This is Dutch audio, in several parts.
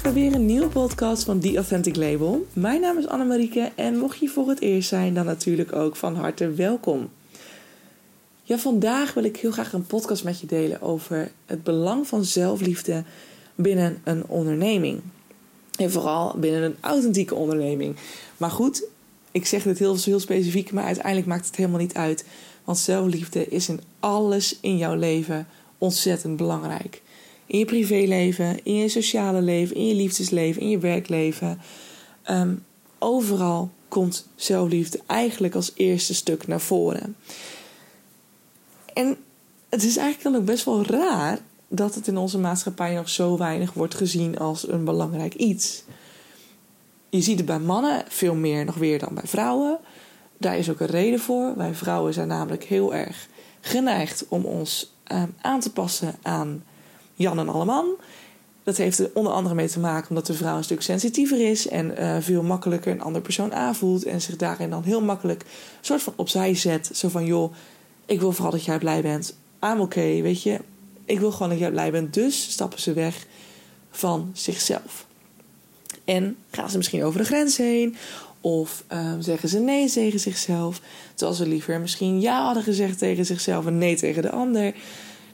terug bij weer een nieuwe podcast van The Authentic Label. Mijn naam is Annemarieke en mocht je voor het eerst zijn, dan natuurlijk ook van harte welkom. Ja, vandaag wil ik heel graag een podcast met je delen over het belang van zelfliefde binnen een onderneming. En vooral binnen een authentieke onderneming. Maar goed, ik zeg dit heel, heel specifiek, maar uiteindelijk maakt het helemaal niet uit. Want zelfliefde is in alles in jouw leven ontzettend belangrijk in je privéleven, in je sociale leven, in je liefdesleven, in je werkleven. Ehm, overal komt zelfliefde eigenlijk als eerste stuk naar voren. En het is eigenlijk dan ook best wel raar dat het in onze maatschappij nog zo weinig wordt gezien als een belangrijk iets. Je ziet het bij mannen veel meer nog weer dan bij vrouwen. Daar is ook een reden voor. Wij vrouwen zijn namelijk heel erg geneigd om ons ehm, aan te passen aan Jan en Alleman. Dat heeft er onder andere mee te maken omdat de vrouw een stuk sensitiever is en uh, veel makkelijker een andere persoon aanvoelt en zich daarin dan heel makkelijk soort van opzij zet. Zo van joh, ik wil vooral dat jij blij bent. I'm oké, weet je. Ik wil gewoon dat jij blij bent. Dus stappen ze weg van zichzelf. En gaan ze misschien over de grens heen. Of uh, zeggen ze nee tegen zichzelf. Terwijl ze liever misschien ja hadden gezegd tegen zichzelf en nee tegen de ander.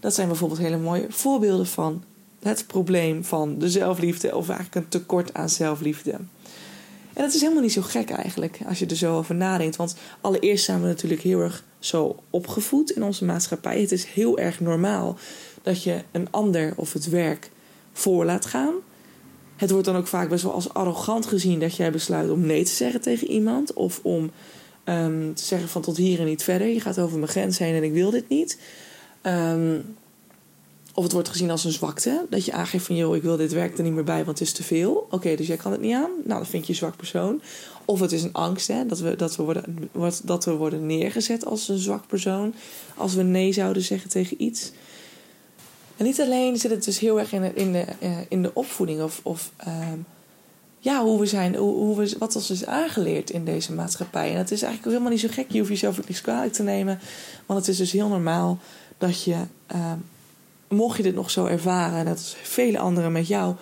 Dat zijn bijvoorbeeld hele mooie voorbeelden van het probleem van de zelfliefde, of eigenlijk een tekort aan zelfliefde. En dat is helemaal niet zo gek eigenlijk, als je er zo over nadenkt. Want allereerst zijn we natuurlijk heel erg zo opgevoed in onze maatschappij. Het is heel erg normaal dat je een ander of het werk voor laat gaan. Het wordt dan ook vaak best wel als arrogant gezien dat jij besluit om nee te zeggen tegen iemand. Of om um, te zeggen van tot hier en niet verder. Je gaat over mijn grens heen en ik wil dit niet. Um, of het wordt gezien als een zwakte. Dat je aangeeft van, joh, ik wil dit werk er niet meer bij, want het is te veel. Oké, dus jij kan het niet aan. Nou, dan vind je een zwak persoon. Of het is een angst, hè, dat, we, dat, we worden, dat we worden neergezet als een zwak persoon. Als we nee zouden zeggen tegen iets. En niet alleen zit het dus heel erg in de, in de, eh, in de opvoeding of, of um, ja, hoe we zijn, hoe, hoe we, wat ons is aangeleerd in deze maatschappij. En dat is eigenlijk helemaal niet zo gek. Je hoeft jezelf ook niets kwalijk te nemen. Want het is dus heel normaal dat je, uh, mocht je dit nog zo ervaren, net als vele anderen met jou,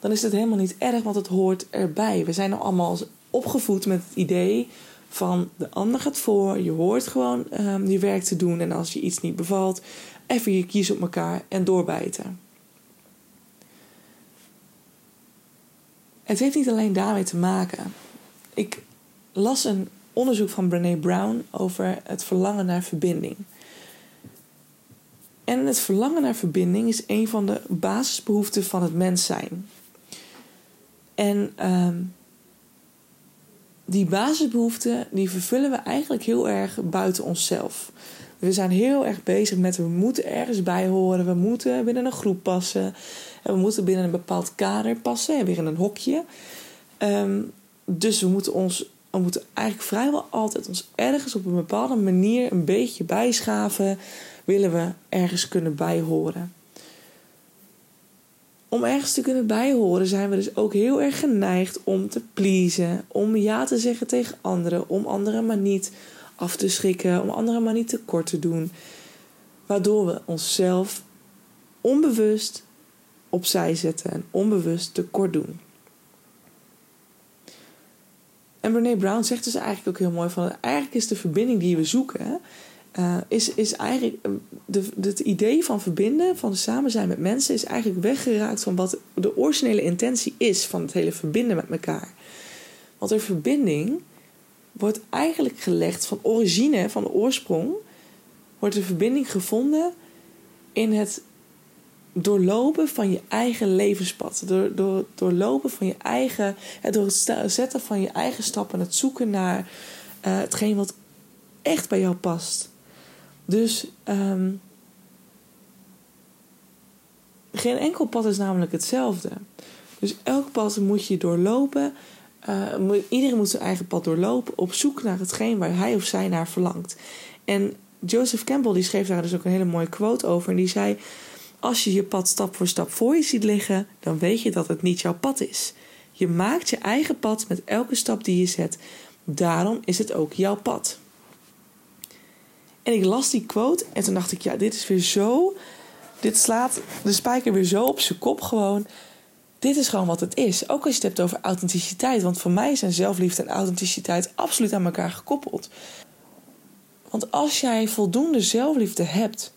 dan is het helemaal niet erg, want het hoort erbij. We zijn nou allemaal opgevoed met het idee van de ander gaat voor, je hoort gewoon uh, je werk te doen en als je iets niet bevalt, even je kies op elkaar en doorbijten. Het heeft niet alleen daarmee te maken. Ik las een onderzoek van Brené Brown over het verlangen naar verbinding. En het verlangen naar verbinding is een van de basisbehoeften van het mens zijn. En uh, die basisbehoeften die vervullen we eigenlijk heel erg buiten onszelf. We zijn heel erg bezig met we moeten ergens bij horen, we moeten binnen een groep passen, en we moeten binnen een bepaald kader passen, weer in een hokje. Um, dus we moeten ons we moeten eigenlijk vrijwel altijd ons ergens op een bepaalde manier een beetje bijschaven willen we ergens kunnen bijhoren. Om ergens te kunnen bijhoren zijn we dus ook heel erg geneigd om te pleasen, om ja te zeggen tegen anderen, om anderen maar niet af te schrikken, om anderen maar niet tekort te doen. Waardoor we onszelf onbewust opzij zetten en onbewust tekort doen. En Brené Brown zegt dus eigenlijk ook heel mooi van... eigenlijk is de verbinding die we zoeken... Uh, is, is eigenlijk eh, de, het idee van verbinden, van samen zijn met mensen, is eigenlijk weggeraakt van wat de originele intentie is van het hele verbinden met elkaar. Want de verbinding wordt eigenlijk gelegd van origine, van de oorsprong, wordt de verbinding gevonden in het doorlopen van je eigen levenspad. Door, door, doorlopen van je eigen. Het zetten van je eigen stappen en het zoeken naar uh, hetgeen wat echt bij jou past. Dus um, geen enkel pad is namelijk hetzelfde. Dus elk pad moet je doorlopen. Uh, iedereen moet zijn eigen pad doorlopen op zoek naar hetgeen waar hij of zij naar verlangt. En Joseph Campbell die schreef daar dus ook een hele mooie quote over. En die zei: Als je je pad stap voor stap voor je ziet liggen, dan weet je dat het niet jouw pad is. Je maakt je eigen pad met elke stap die je zet. Daarom is het ook jouw pad. En ik las die quote en toen dacht ik, ja, dit is weer zo. Dit slaat de spijker weer zo op zijn kop gewoon. dit is gewoon wat het is. Ook als je het hebt over authenticiteit. Want voor mij zijn zelfliefde en authenticiteit absoluut aan elkaar gekoppeld. Want als jij voldoende zelfliefde hebt,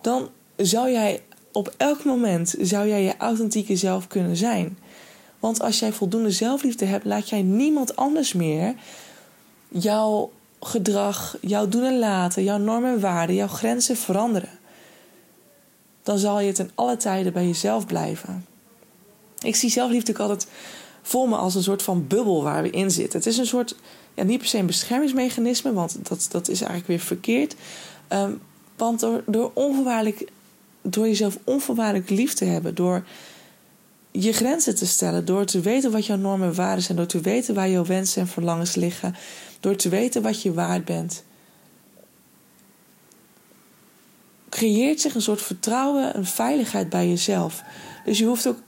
dan zou jij op elk moment zou jij je authentieke zelf kunnen zijn. Want als jij voldoende zelfliefde hebt, laat jij niemand anders meer jouw gedrag, jouw doen en laten, jouw normen en waarden, jouw grenzen veranderen. Dan zal je ten alle tijden bij jezelf blijven. Ik zie zelfliefde ook altijd voor me als een soort van bubbel waar we in zitten. Het is een soort, ja, niet per se een beschermingsmechanisme, want dat, dat is eigenlijk weer verkeerd. Ehm, want door, door, onvoorwaardelijk, door jezelf onvoorwaardelijk lief te hebben, door je grenzen te stellen, door te weten wat jouw normen en waarden zijn, door te weten waar jouw wensen en verlangens liggen, door te weten wat je waard bent, creëert zich een soort vertrouwen, een veiligheid bij jezelf. Dus je hoeft ook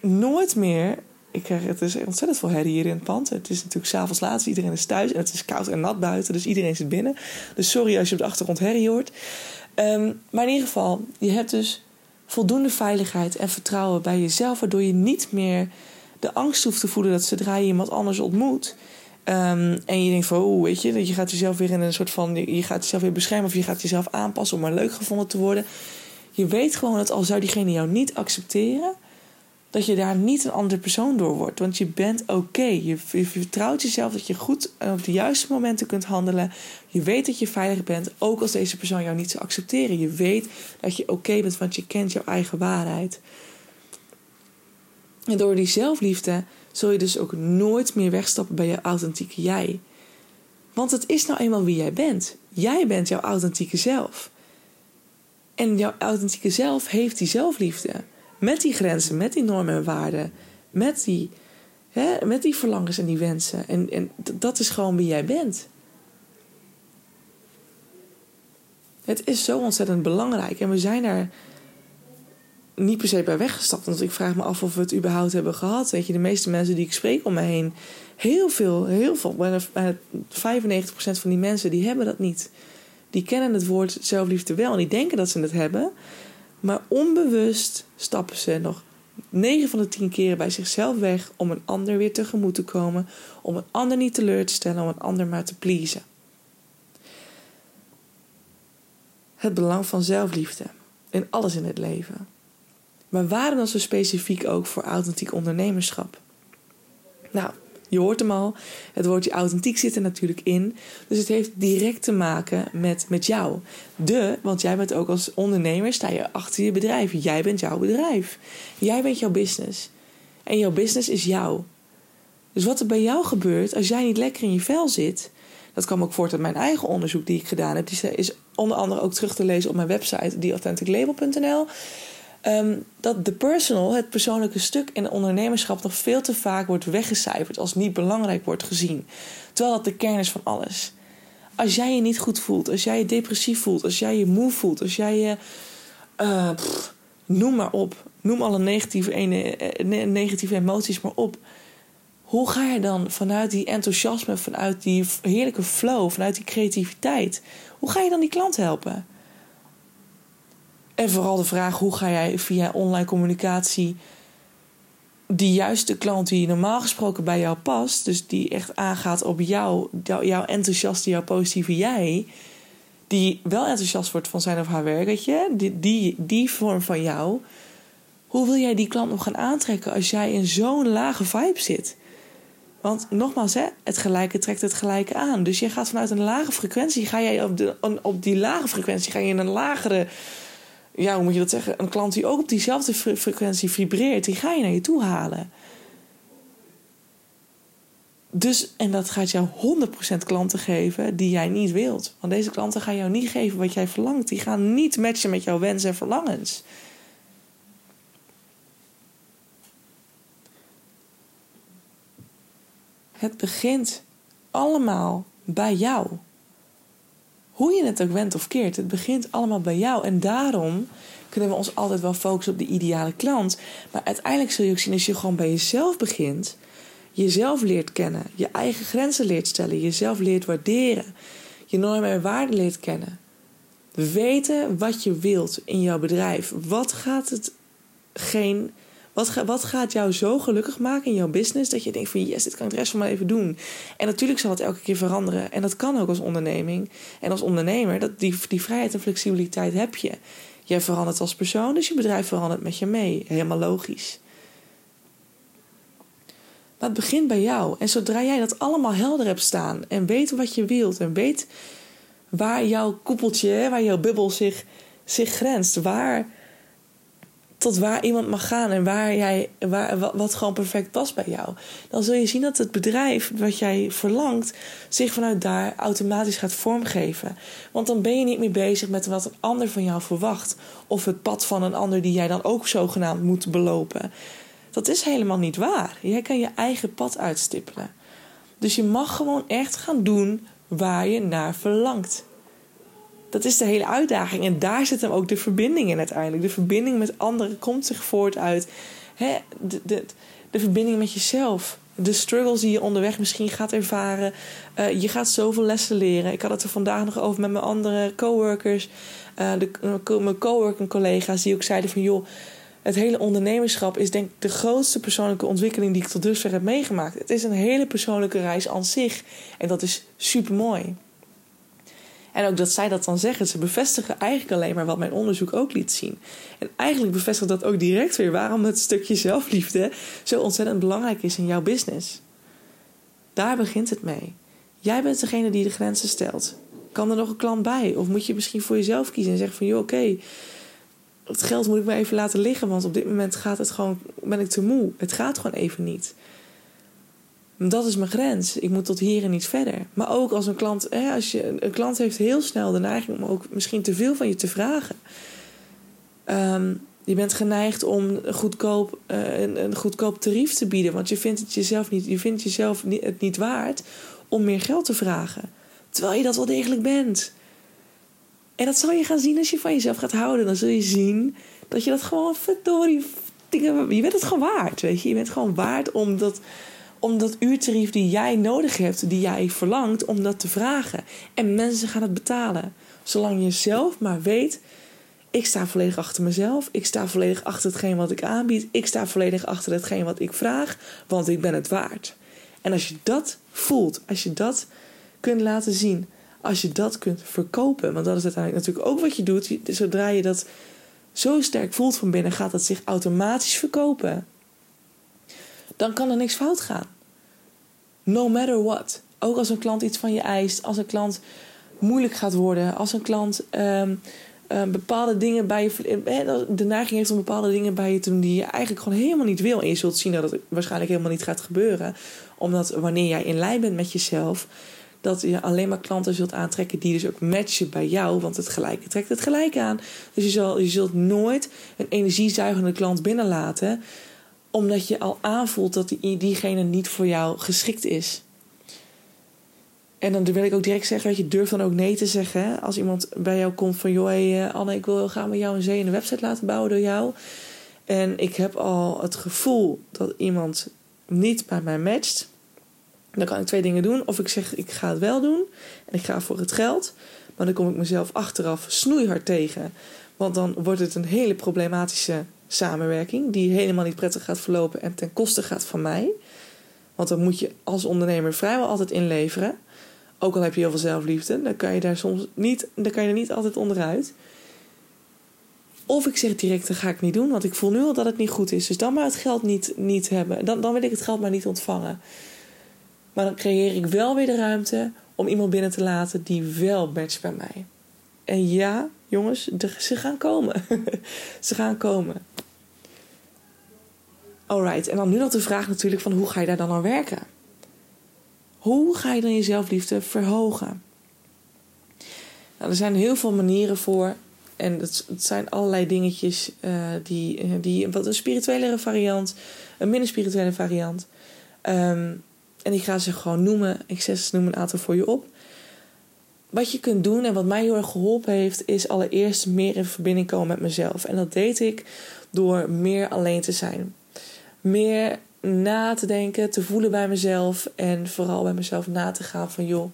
nooit meer. Ik krijg, het is ontzettend veel herrie hier in het pand. Het is natuurlijk s'avonds laat, dus iedereen is thuis en het is koud en nat buiten, dus iedereen zit binnen. Dus sorry als je op de achtergrond herrie hoort. Ehm, maar in ieder geval, je hebt dus voldoende veiligheid en vertrouwen bij jezelf, waardoor je niet meer de angst hoeft te voelen dat zodra je iemand anders ontmoet. Um, en je denkt van, oh, weet je, dat je gaat jezelf weer in een soort van, je gaat jezelf weer beschermen of je gaat jezelf aanpassen om maar leuk gevonden te worden. Je weet gewoon dat al zou diegene jou niet accepteren, dat je daar niet een andere persoon door wordt. Want je bent oké. Je, je, vertrouwt jezelf dat je goed en op de juiste momenten kunt handelen. Je weet dat je veilig bent, ook als deze persoon jou niet zou accepteren. Je weet dat je oké bent, want je kent jouw eigen waarheid. En door die zelfliefde zul je dus ook nooit meer wegstappen bij je authentieke jij. Want het is nou eenmaal wie jij bent. Jij bent jouw authentieke zelf. En jouw authentieke zelf heeft die zelfliefde. Met die grenzen, met die normen en waarden, met die, hè, met die verlangens en die wensen. En, en dat is gewoon wie jij bent. Het is zo ontzettend belangrijk en we zijn daar niet per se bij weggestapt. Want ik vraag me af of we het überhaupt hebben gehad. Weet je, de meeste mensen die ik spreek om me heen, heel veel, heel veel, bijna 95% van die mensen, die hebben dat niet. Die kennen het woord zelfliefde wel en die denken dat ze het hebben. Maar onbewust stappen ze nog 9 van de 10 keren bij zichzelf weg om een ander weer tegemoet te komen, om een ander niet teleur te stellen, om een ander maar te pleasen. Het belang van zelfliefde in alles in het leven. Maar waarom dan zo specifiek ook voor authentiek ondernemerschap? Nou, je hoort hem al. Het woordje authentiek zit er natuurlijk in. Dus het heeft direct te maken met, met jou. De, want jij bent ook als ondernemer, sta je achter je bedrijf. Jij bent jouw bedrijf. Jij bent jouw business. En jouw business is jou. Dus wat er bij jou gebeurt als jij niet lekker in je vel zit. Dat kwam ook voort uit mijn eigen onderzoek die ik gedaan heb. Die is onder andere ook terug te lezen op mijn website, theauthenticlabel.nl. Um, dat de personal, het persoonlijke stuk in ondernemerschap, nog veel te vaak wordt weggecijferd als niet belangrijk wordt gezien. Terwijl dat de kern is van alles. Als jij je niet goed voelt, als jij je depressief voelt, als jij je moe voelt, als jij je. Uh, noem maar op. Noem alle negatieve, eh, negatieve emoties maar op. Hoe ga je dan vanuit die enthousiasme, vanuit die heerlijke flow, vanuit die creativiteit, hoe ga je dan die klant helpen? En vooral de vraag: hoe ga jij via online communicatie die juiste klant die normaal gesproken bij jou past, dus die echt aangaat op jou, jouw enthousiaste, jouw positieve jij, die wel enthousiast wordt van zijn of haar werk, weet je, die, die, die vorm van jou. Hoe wil jij die klant nog gaan aantrekken als jij in zo'n lage vibe zit? Want nogmaals, hè, het gelijke trekt het gelijke aan. Dus je gaat vanuit een lage frequentie, ga jij op, de, op die lage frequentie, ga je in een lagere ja, hoe moet je dat zeggen? Een klant die ook op diezelfde frequentie vibreert, die ga je naar je toe halen. Dus, en dat gaat jou 100% klanten geven die jij niet wilt. Want deze klanten gaan jou niet geven wat jij verlangt. Die gaan niet matchen met jouw wensen en verlangens. Het begint allemaal bij jou hoe je het ook went of keert, het begint allemaal bij jou. En daarom kunnen we ons altijd wel focussen op de ideale klant. Maar uiteindelijk zul je ook zien als je gewoon bij jezelf begint, jezelf leert kennen, je eigen grenzen leert stellen, jezelf leert waarderen, je normen en waarden leert kennen. Weten wat je wilt in jouw bedrijf. Wat gaat het Wat, wat gaat jou zo gelukkig maken in jouw business dat je denkt van yes, dit kan ik de rest van mijn leven doen. En natuurlijk zal het elke keer veranderen. En dat kan ook als onderneming. En als ondernemer, dat, die, die vrijheid en flexibiliteit heb je. Jij verandert als persoon, dus je bedrijf verandert met je mee. Helemaal logisch. Maar het begint bij jou. En zodra jij dat allemaal helder hebt staan en weet wat je wilt en weet waar jouw koepeltje, waar jouw bubbel zich, zich grenst, waar, tot waar iemand mag gaan en waar jij, waar, wat gewoon perfect past bij jou, dan zul je zien dat het bedrijf wat jij verlangt zich vanuit daar automatisch gaat vormgeven. Want dan ben je niet meer bezig met wat een ander van jou verwacht of het pad van een ander die jij dan ook zogenaamd moet belopen. Dat is helemaal niet waar. Jij kan je eigen pad uitstippelen. Dus je mag gewoon echt gaan doen waar je naar verlangt. Dat is de hele uitdaging. En daar zit hem ook de verbinding in uiteindelijk. De verbinding met anderen komt zich voort uit hè, de, de, de verbinding met jezelf. De struggles die je onderweg misschien gaat ervaren. Uh, je gaat zoveel lessen leren. Ik had het er vandaag nog over met mijn andere coworkers. Uh, de, mijn coworking collega's die ook zeiden van... joh, het hele ondernemerschap is denk ik de grootste persoonlijke ontwikkeling die ik tot dusver heb meegemaakt. Het is een hele persoonlijke reis aan zich. En dat is super mooi. En ook dat zij dat dan zeggen, ze bevestigen eigenlijk alleen maar wat mijn onderzoek ook liet zien. En eigenlijk bevestigt dat ook direct weer waarom het stukje zelfliefde zo ontzettend belangrijk is in jouw business. Daar begint het mee. Jij bent degene die de grenzen stelt. Kan er nog een klant bij? Of moet je misschien voor jezelf kiezen en zeggen van joh, oké, het geld moet ik maar even laten liggen, want op dit moment gaat het gewoon, ben ik te moe. Het gaat gewoon even niet. Dat is mijn grens. Ik moet tot hier en niet verder. Maar ook als een klant, hè, als je, een klant heeft heel snel de neiging om ook misschien te veel van je te vragen. Ehm, je bent geneigd om goedkoop, uh, een, een, goedkoop tarief te bieden, want je vindt het jezelf niet, je vindt jezelf niet, het niet waard om meer geld te vragen. Terwijl je dat wel degelijk bent. En dat zal je gaan zien als je van jezelf gaat houden. Dan zul je zien dat je dat gewoon verdorie. Je bent het gewoon waard, weet je. Je bent gewoon waard om dat, om dat uurtarief die jij nodig hebt, die jij verlangt, om dat te vragen. En mensen gaan het betalen. Zolang je zelf maar weet, ik sta volledig achter mezelf. Ik sta volledig achter hetgeen wat ik aanbied. Ik sta volledig achter hetgeen wat ik vraag, want ik ben het waard. En als je dat voelt, als je dat kunt laten zien, als je dat kunt verkopen. Want dat is uiteindelijk natuurlijk ook wat je doet. Zodra je dat zo sterk voelt van binnen, gaat dat zich automatisch verkopen. Dan kan er niks fout gaan. No matter what. Ook als een klant iets van je eist, als een klant moeilijk gaat worden, als een klant um, bepaalde dingen bij je. Eh, de neiging heeft om bepaalde dingen bij je te doen die je eigenlijk gewoon helemaal niet wil. En je zult zien dat het waarschijnlijk helemaal niet gaat gebeuren. Omdat wanneer jij in lijn bent met jezelf, dat je alleen maar klanten zult aantrekken die dus ook matchen bij jou. Want het gelijke trekt het gelijk aan. Dus je, zal, je zult nooit een energiezuigende klant binnenlaten. Omdat je al aanvoelt dat die, diegene niet voor jou geschikt is. En dan wil ik ook direct zeggen, dat je, durf dan ook nee te zeggen. Hè? Als iemand bij jou komt van, joh, eh, Anne, ik wil graag met jou een zee de website laten bouwen door jou. En ik heb al het gevoel dat iemand niet bij mij matcht dan kan ik twee dingen doen. Of ik zeg, ik ga het wel doen en ik ga voor het geld. Maar dan kom ik mezelf achteraf snoeihard tegen. Want dan wordt het een hele problematische samenwerking... die helemaal niet prettig gaat verlopen en ten koste gaat van mij. Want dan moet je als ondernemer vrijwel altijd inleveren. Ook al heb je heel veel zelfliefde, dan kan je daar soms niet, dan kan je er niet altijd onderuit. Of ik zeg direct, dat ga ik niet doen, want ik voel nu al dat het niet goed is. Dus dan maar het geld niet, niet hebben. Dan, dan wil ik het geld maar niet ontvangen. Maar dan creëer ik wel weer de ruimte om iemand binnen te laten die wel matcht bij mij. En ja, jongens, ze gaan komen. ze gaan komen. Alright, en dan nu nog de vraag natuurlijk van hoe ga je daar dan aan werken? Hoe ga je dan je zelfliefde verhogen? Nou, er zijn heel veel manieren voor. En het, zijn allerlei dingetjes uh, die, die wat een spirituelere variant, een minder spirituele variant. Um, en ik ga ze gewoon noemen. Ik zet noem een aantal voor je op. Wat je kunt doen en wat mij heel erg geholpen heeft, is allereerst meer in verbinding komen met mezelf. En dat deed ik door meer alleen te zijn. Meer na te denken, te voelen bij mezelf en vooral bij mezelf na te gaan van joh,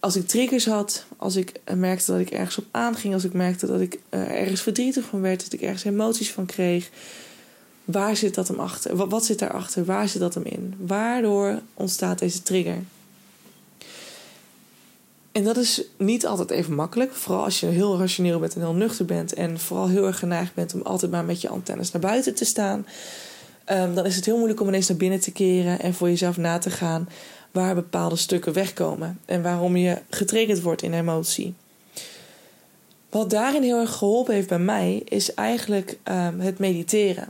als ik triggers had, als ik merkte dat ik ergens op aanging, als ik merkte dat ik ergens verdrietig van werd, dat ik ergens emoties van kreeg, waar zit dat hem achter? Wat, wat zit daarachter? Waar zit dat hem in? Waardoor ontstaat deze trigger? En dat is niet altijd even makkelijk. Vooral als je heel rationeel bent en heel nuchter bent. En vooral heel erg geneigd bent om altijd maar met je antennes naar buiten te staan. Um, dan is het heel moeilijk om ineens naar binnen te keren en voor jezelf na te gaan waar bepaalde stukken wegkomen. En waarom je getriggerd wordt in emotie. Wat daarin heel erg geholpen heeft bij mij, is eigenlijk um, het mediteren.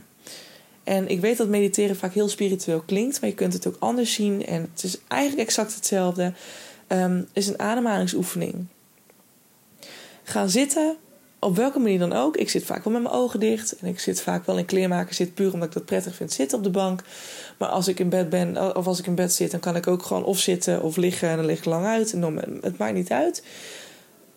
En ik weet dat mediteren vaak heel spiritueel klinkt, maar je kunt het ook anders zien. En het is eigenlijk exact hetzelfde. Um, is een ademhalingsoefening. Gaan zitten, op welke manier dan ook. Ik zit vaak wel met mijn ogen dicht. En ik zit vaak wel in kleermaker zit puur omdat ik dat prettig vind zitten op de bank. Maar als ik in bed ben, of als ik in bed zit, dan kan ik ook gewoon of zitten of liggen. En dan lig ik lang uit. En het maakt niet uit.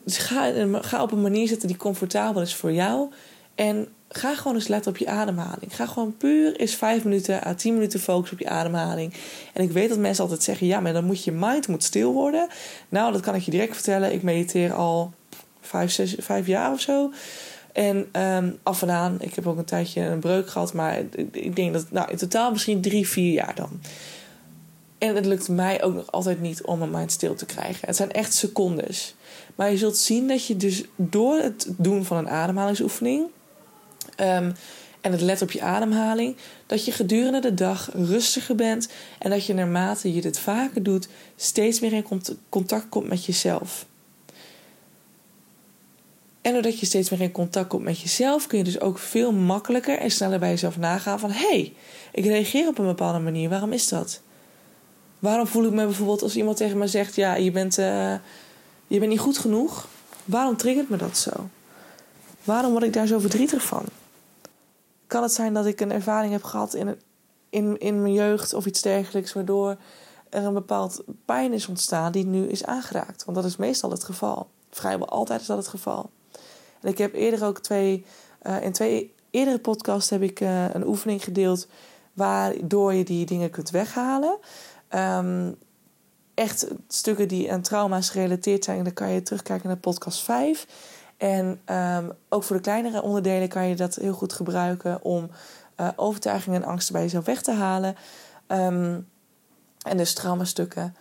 Dus ga, ga op een manier zitten die comfortabel is voor jou. En ga gewoon eens letten op je ademhaling. Ga gewoon puur eens vijf minuten à tien minuten focussen op je ademhaling. En ik weet dat mensen altijd zeggen: ja, maar dan moet je mind moet stil worden. Nou, dat kan ik je direct vertellen. Ik mediteer al vijf, zes, vijf jaar of zo. En um, af en aan, ik heb ook een tijdje een breuk gehad, maar ik denk dat, nou, in totaal misschien drie, vier jaar dan. En het lukt mij ook nog altijd niet om mijn mind stil te krijgen. Het zijn echt secondes. Maar je zult zien dat je dus door het doen van een ademhalingsoefening um, en het let op je ademhaling, dat je gedurende de dag rustiger bent en dat je naarmate je dit vaker doet, steeds meer in contact komt met jezelf. En doordat je steeds meer in contact komt met jezelf, kun je dus ook veel makkelijker en sneller bij jezelf nagaan van hé, hey, ik reageer op een bepaalde manier. Waarom is dat? Waarom voel ik me bijvoorbeeld als iemand tegen me zegt: Ja, je bent, uh, je bent niet goed genoeg? Waarom triggert me dat zo? Waarom word ik daar zo verdrietig van? Kan het zijn dat ik een ervaring heb gehad in, in, in mijn jeugd of iets dergelijks, waardoor er een bepaald pijn is ontstaan die nu is aangeraakt? Want dat is meestal het geval. Vrijwel altijd is dat het geval. En ik heb eerder ook twee, uh, in twee eerdere podcasts heb ik uh, een oefening gedeeld waardoor je die dingen kunt weghalen. Um, echt stukken die aan trauma's gerelateerd zijn, dan kan je terugkijken naar podcast 5. En um, ook voor de kleinere onderdelen kan je dat heel goed gebruiken om uh, overtuigingen en angsten bij jezelf weg te halen. Um, en dus traumastukken.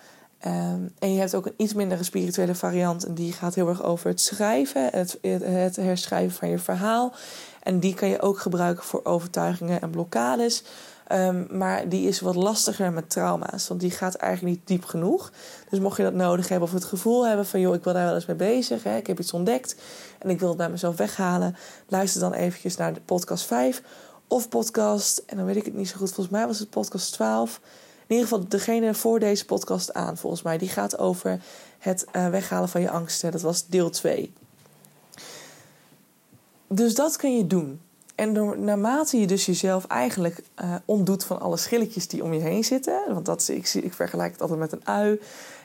Um, en je hebt ook een iets mindere spirituele variant. En die gaat heel erg over het schrijven, het, het herschrijven van je verhaal. En die kan je ook gebruiken voor overtuigingen en blokkades. Um, maar die is wat lastiger met trauma's. Want die gaat eigenlijk niet diep genoeg. Dus mocht je dat nodig hebben of het gevoel hebben van... joh, ik wil daar wel eens mee bezig. Hè, ik heb iets ontdekt en ik wil het bij mezelf weghalen. Luister dan eventjes naar de podcast 5 of podcast... en dan weet ik het niet zo goed. Volgens mij was het podcast 12. In ieder geval degene voor deze podcast aan, volgens mij. Die gaat over het uh, weghalen van je angsten. Dat was deel 2. Dus dat kun je doen. En door, naarmate je dus jezelf eigenlijk uh, ontdoet van alle schilletjes die om je heen zitten. Want dat ik, ik vergelijk het altijd met een ui.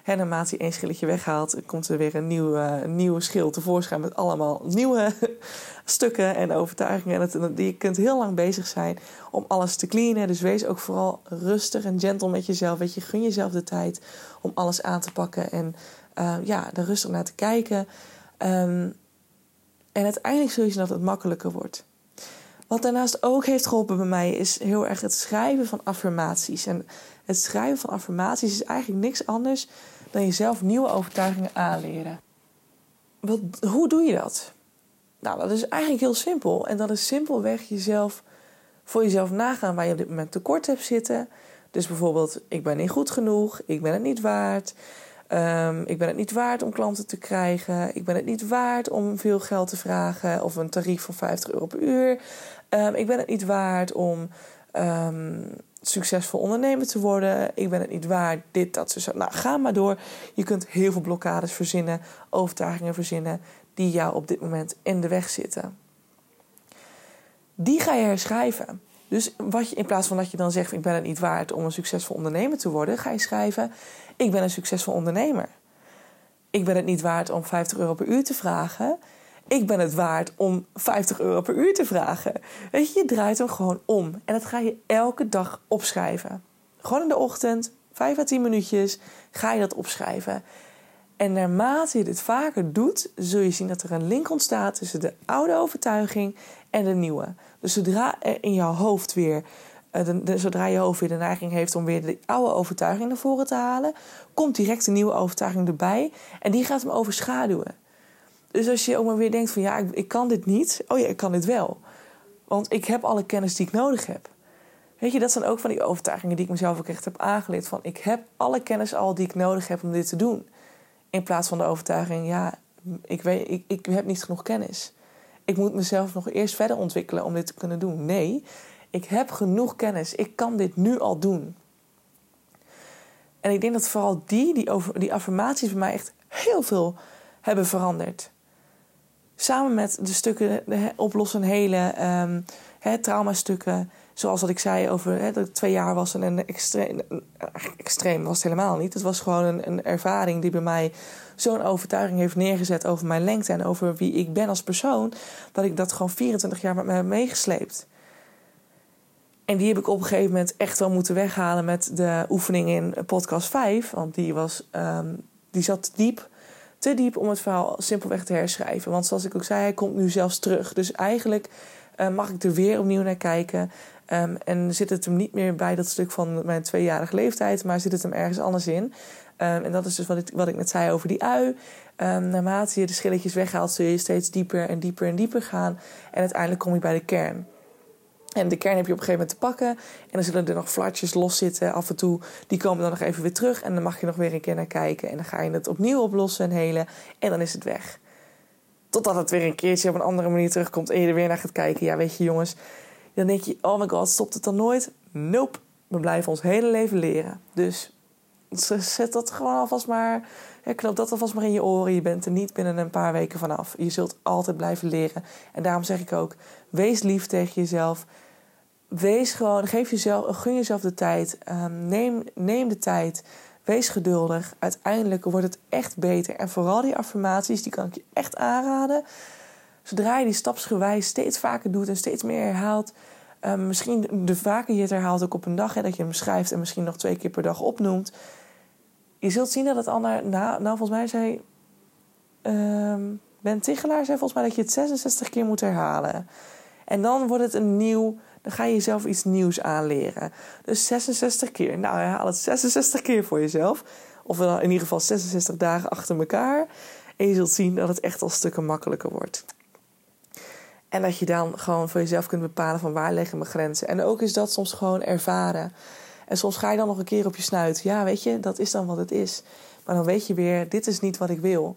En naarmate je één schilletje weghaalt, komt er weer een nieuw, uh, nieuwe schil tevoorschijn met allemaal nieuwe stukken en overtuigingen. En het, je kunt heel lang bezig zijn om alles te cleanen. Dus wees ook vooral rustig en gentle met jezelf. Weet je, gun jezelf de tijd om alles aan te pakken en uh, ja, er rustig naar te kijken. Um, en uiteindelijk zul je zien dat het makkelijker wordt. Wat daarnaast ook heeft geholpen bij mij is heel erg het schrijven van affirmaties. En het schrijven van affirmaties is eigenlijk niks anders dan jezelf nieuwe overtuigingen aanleren. Wat, hoe doe je dat? Nou, dat is eigenlijk heel simpel. En dat is simpelweg jezelf voor jezelf nagaan waar je op dit moment tekort hebt zitten. Dus bijvoorbeeld, ik ben niet goed genoeg, ik ben het niet waard. Um, ik ben het niet waard om klanten te krijgen. Ik ben het niet waard om veel geld te vragen of een tarief van 50 euro per uur. Um, ik ben het niet waard om um, succesvol ondernemer te worden. Ik ben het niet waard dit, dat, zo. Nou, ga maar door. Je kunt heel veel blokkades verzinnen, overtuigingen verzinnen die jou op dit moment in de weg zitten. Die ga je herschrijven. Dus wat je, in plaats van dat je dan zegt: Ik ben het niet waard om een succesvol ondernemer te worden, ga je schrijven: Ik ben een succesvol ondernemer. Ik ben het niet waard om 50 euro per uur te vragen. Ik ben het waard om 50 euro per uur te vragen. Weet je, je draait hem gewoon om. En dat ga je elke dag opschrijven. Gewoon in de ochtend, 5 à 10 minuutjes, ga je dat opschrijven. En naarmate je dit vaker doet, zul je zien dat er een link ontstaat tussen de oude overtuiging en de nieuwe. Dus zodra er in jouw hoofd weer, eh, zodra je hoofd weer de neiging heeft om weer de oude overtuiging naar voren te halen, komt direct een nieuwe overtuiging erbij en die gaat hem overschaduwen. Dus als je ook maar weer denkt van ja, ik, ik kan dit niet, oh ja, ik kan dit wel. Want ik heb alle kennis die ik nodig heb. Weet je, dat zijn ook van die overtuigingen die ik mezelf ook echt heb aangeleerd. Van ik heb alle kennis al die ik nodig heb om dit te doen. In plaats van de overtuiging, ja, ik, weet, ik, ik heb niet genoeg kennis. Ik moet mezelf nog eerst verder ontwikkelen om dit te kunnen doen. Nee, ik heb genoeg kennis. Ik kan dit nu al doen. En ik denk dat vooral die, die, over, die affirmaties bij mij echt heel veel hebben veranderd. Samen met de stukken de oplossen hele um, traumastukken. Zoals wat ik zei over hè, dat twee jaar was en een extreem, extreem was het helemaal niet. Het was gewoon een, een ervaring die bij mij zo'n overtuiging heeft neergezet over mijn lengte en over wie ik ben als persoon, dat ik dat gewoon 24 jaar met me heb meegesleept. En die heb ik op een gegeven moment echt wel moeten weghalen met de oefening in podcast 5. Want die, was, um, die zat diep, te diep om het verhaal simpelweg te herschrijven. Want zoals ik ook zei, hij komt nu zelfs terug. Dus eigenlijk uh, mag ik er weer opnieuw naar kijken. Um, en zit het hem niet meer bij dat stuk van mijn tweejarige leeftijd, maar zit het hem ergens anders in. Um, en dat is dus wat ik, wat ik net zei over die ui. Um, naarmate je de schilletjes weghaalt, zul je steeds dieper en dieper en dieper gaan. En uiteindelijk kom je bij de kern. En de kern heb je op een gegeven moment te pakken. En dan zullen er nog flatjes los zitten af en toe. Die komen dan nog even weer terug. En dan mag je nog weer een keer naar kijken. En dan ga je het opnieuw oplossen en helen. En dan is het weg. Totdat het weer een keertje op een andere manier terugkomt. En je er weer naar gaat kijken. Ja, weet je jongens. Dan denk je, oh my god, stopt het dan nooit? Nope. We blijven ons hele leven leren. Dus zet dat gewoon alvast maar. Ja, dat alvast maar in je oren. Je bent er niet binnen een paar weken vanaf. Je zult altijd blijven leren. En daarom zeg ik ook: wees lief tegen jezelf. Wees gewoon, geef jezelf, gun jezelf de tijd. Um, neem, neem de tijd. Wees geduldig. Uiteindelijk wordt het echt beter. En vooral die affirmaties, die kan ik je echt aanraden. Zodra je die stapsgewijs steeds vaker doet en steeds meer herhaalt. Um, misschien de vaker je het herhaalt ook op een dag, hè, dat je hem schrijft en misschien nog twee keer per dag opnoemt je zult zien dat het ander... Nou, volgens mij zei... Um, ben Tichelaar zei volgens mij dat je het 66 keer moet herhalen. En dan wordt het een nieuw... Dan ga je jezelf iets nieuws aanleren. Dus 66 keer. Nou, herhaal het 66 keer voor jezelf. Of in ieder geval 66 dagen achter elkaar. En je zult zien dat het echt al stukken makkelijker wordt. En dat je dan gewoon voor jezelf kunt bepalen van waar liggen mijn grenzen. En ook is dat soms gewoon ervaren. En soms ga je dan nog een keer op je snuit. Ja, weet je, dat is dan wat het is. Maar dan weet je weer, dit is niet wat ik wil.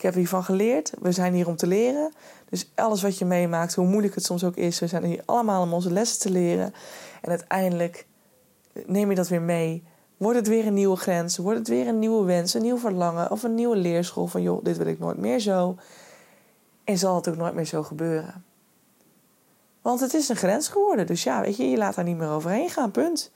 Ik heb hiervan geleerd. We zijn hier om te leren. Dus alles wat je meemaakt, hoe moeilijk het soms ook is, we zijn hier allemaal om onze lessen te leren. En uiteindelijk neem je dat weer mee. Wordt het weer een nieuwe grens? Wordt het weer een nieuwe wens, een nieuw verlangen of een nieuwe leerschool van joh, dit wil ik nooit meer zo. En zal het ook nooit meer zo gebeuren. Want het is een grens geworden. Dus ja, weet je, je laat daar niet meer overheen gaan, punt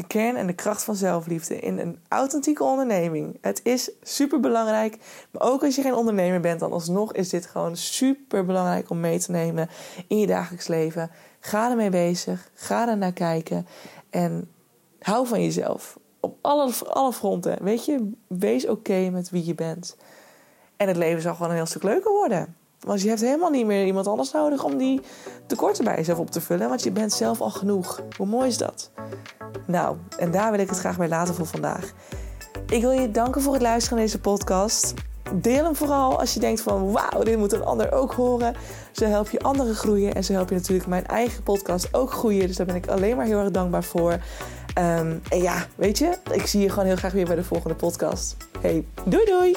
de kern en de kracht van zelfliefde in een authentieke onderneming. Het is super belangrijk. Maar ook als je geen ondernemer bent, dan alsnog is dit gewoon super belangrijk om mee te nemen in je dagelijks leven. Ga ermee bezig. Ga er naar kijken. En hou van jezelf. Op alle, alle fronten. Weet je, wees oké met wie je bent. En het leven zal gewoon een heel stuk leuker worden. Want je hebt helemaal niet meer iemand anders nodig om die tekorten bij jezelf op te vullen. Want je bent zelf al genoeg. Hoe mooi is dat? Nou, en daar wil ik het graag bij laten voor vandaag. Ik wil je danken voor het luisteren naar deze podcast. Deel hem vooral als je denkt van wauw, dit moet een ander ook horen. Zo help je anderen groeien en zo help je natuurlijk mijn eigen podcast ook groeien. Dus daar ben ik alleen maar heel erg dankbaar voor. Ehm, en ja, weet je, ik zie je gewoon heel graag weer bij de volgende podcast. Hey, doei doei!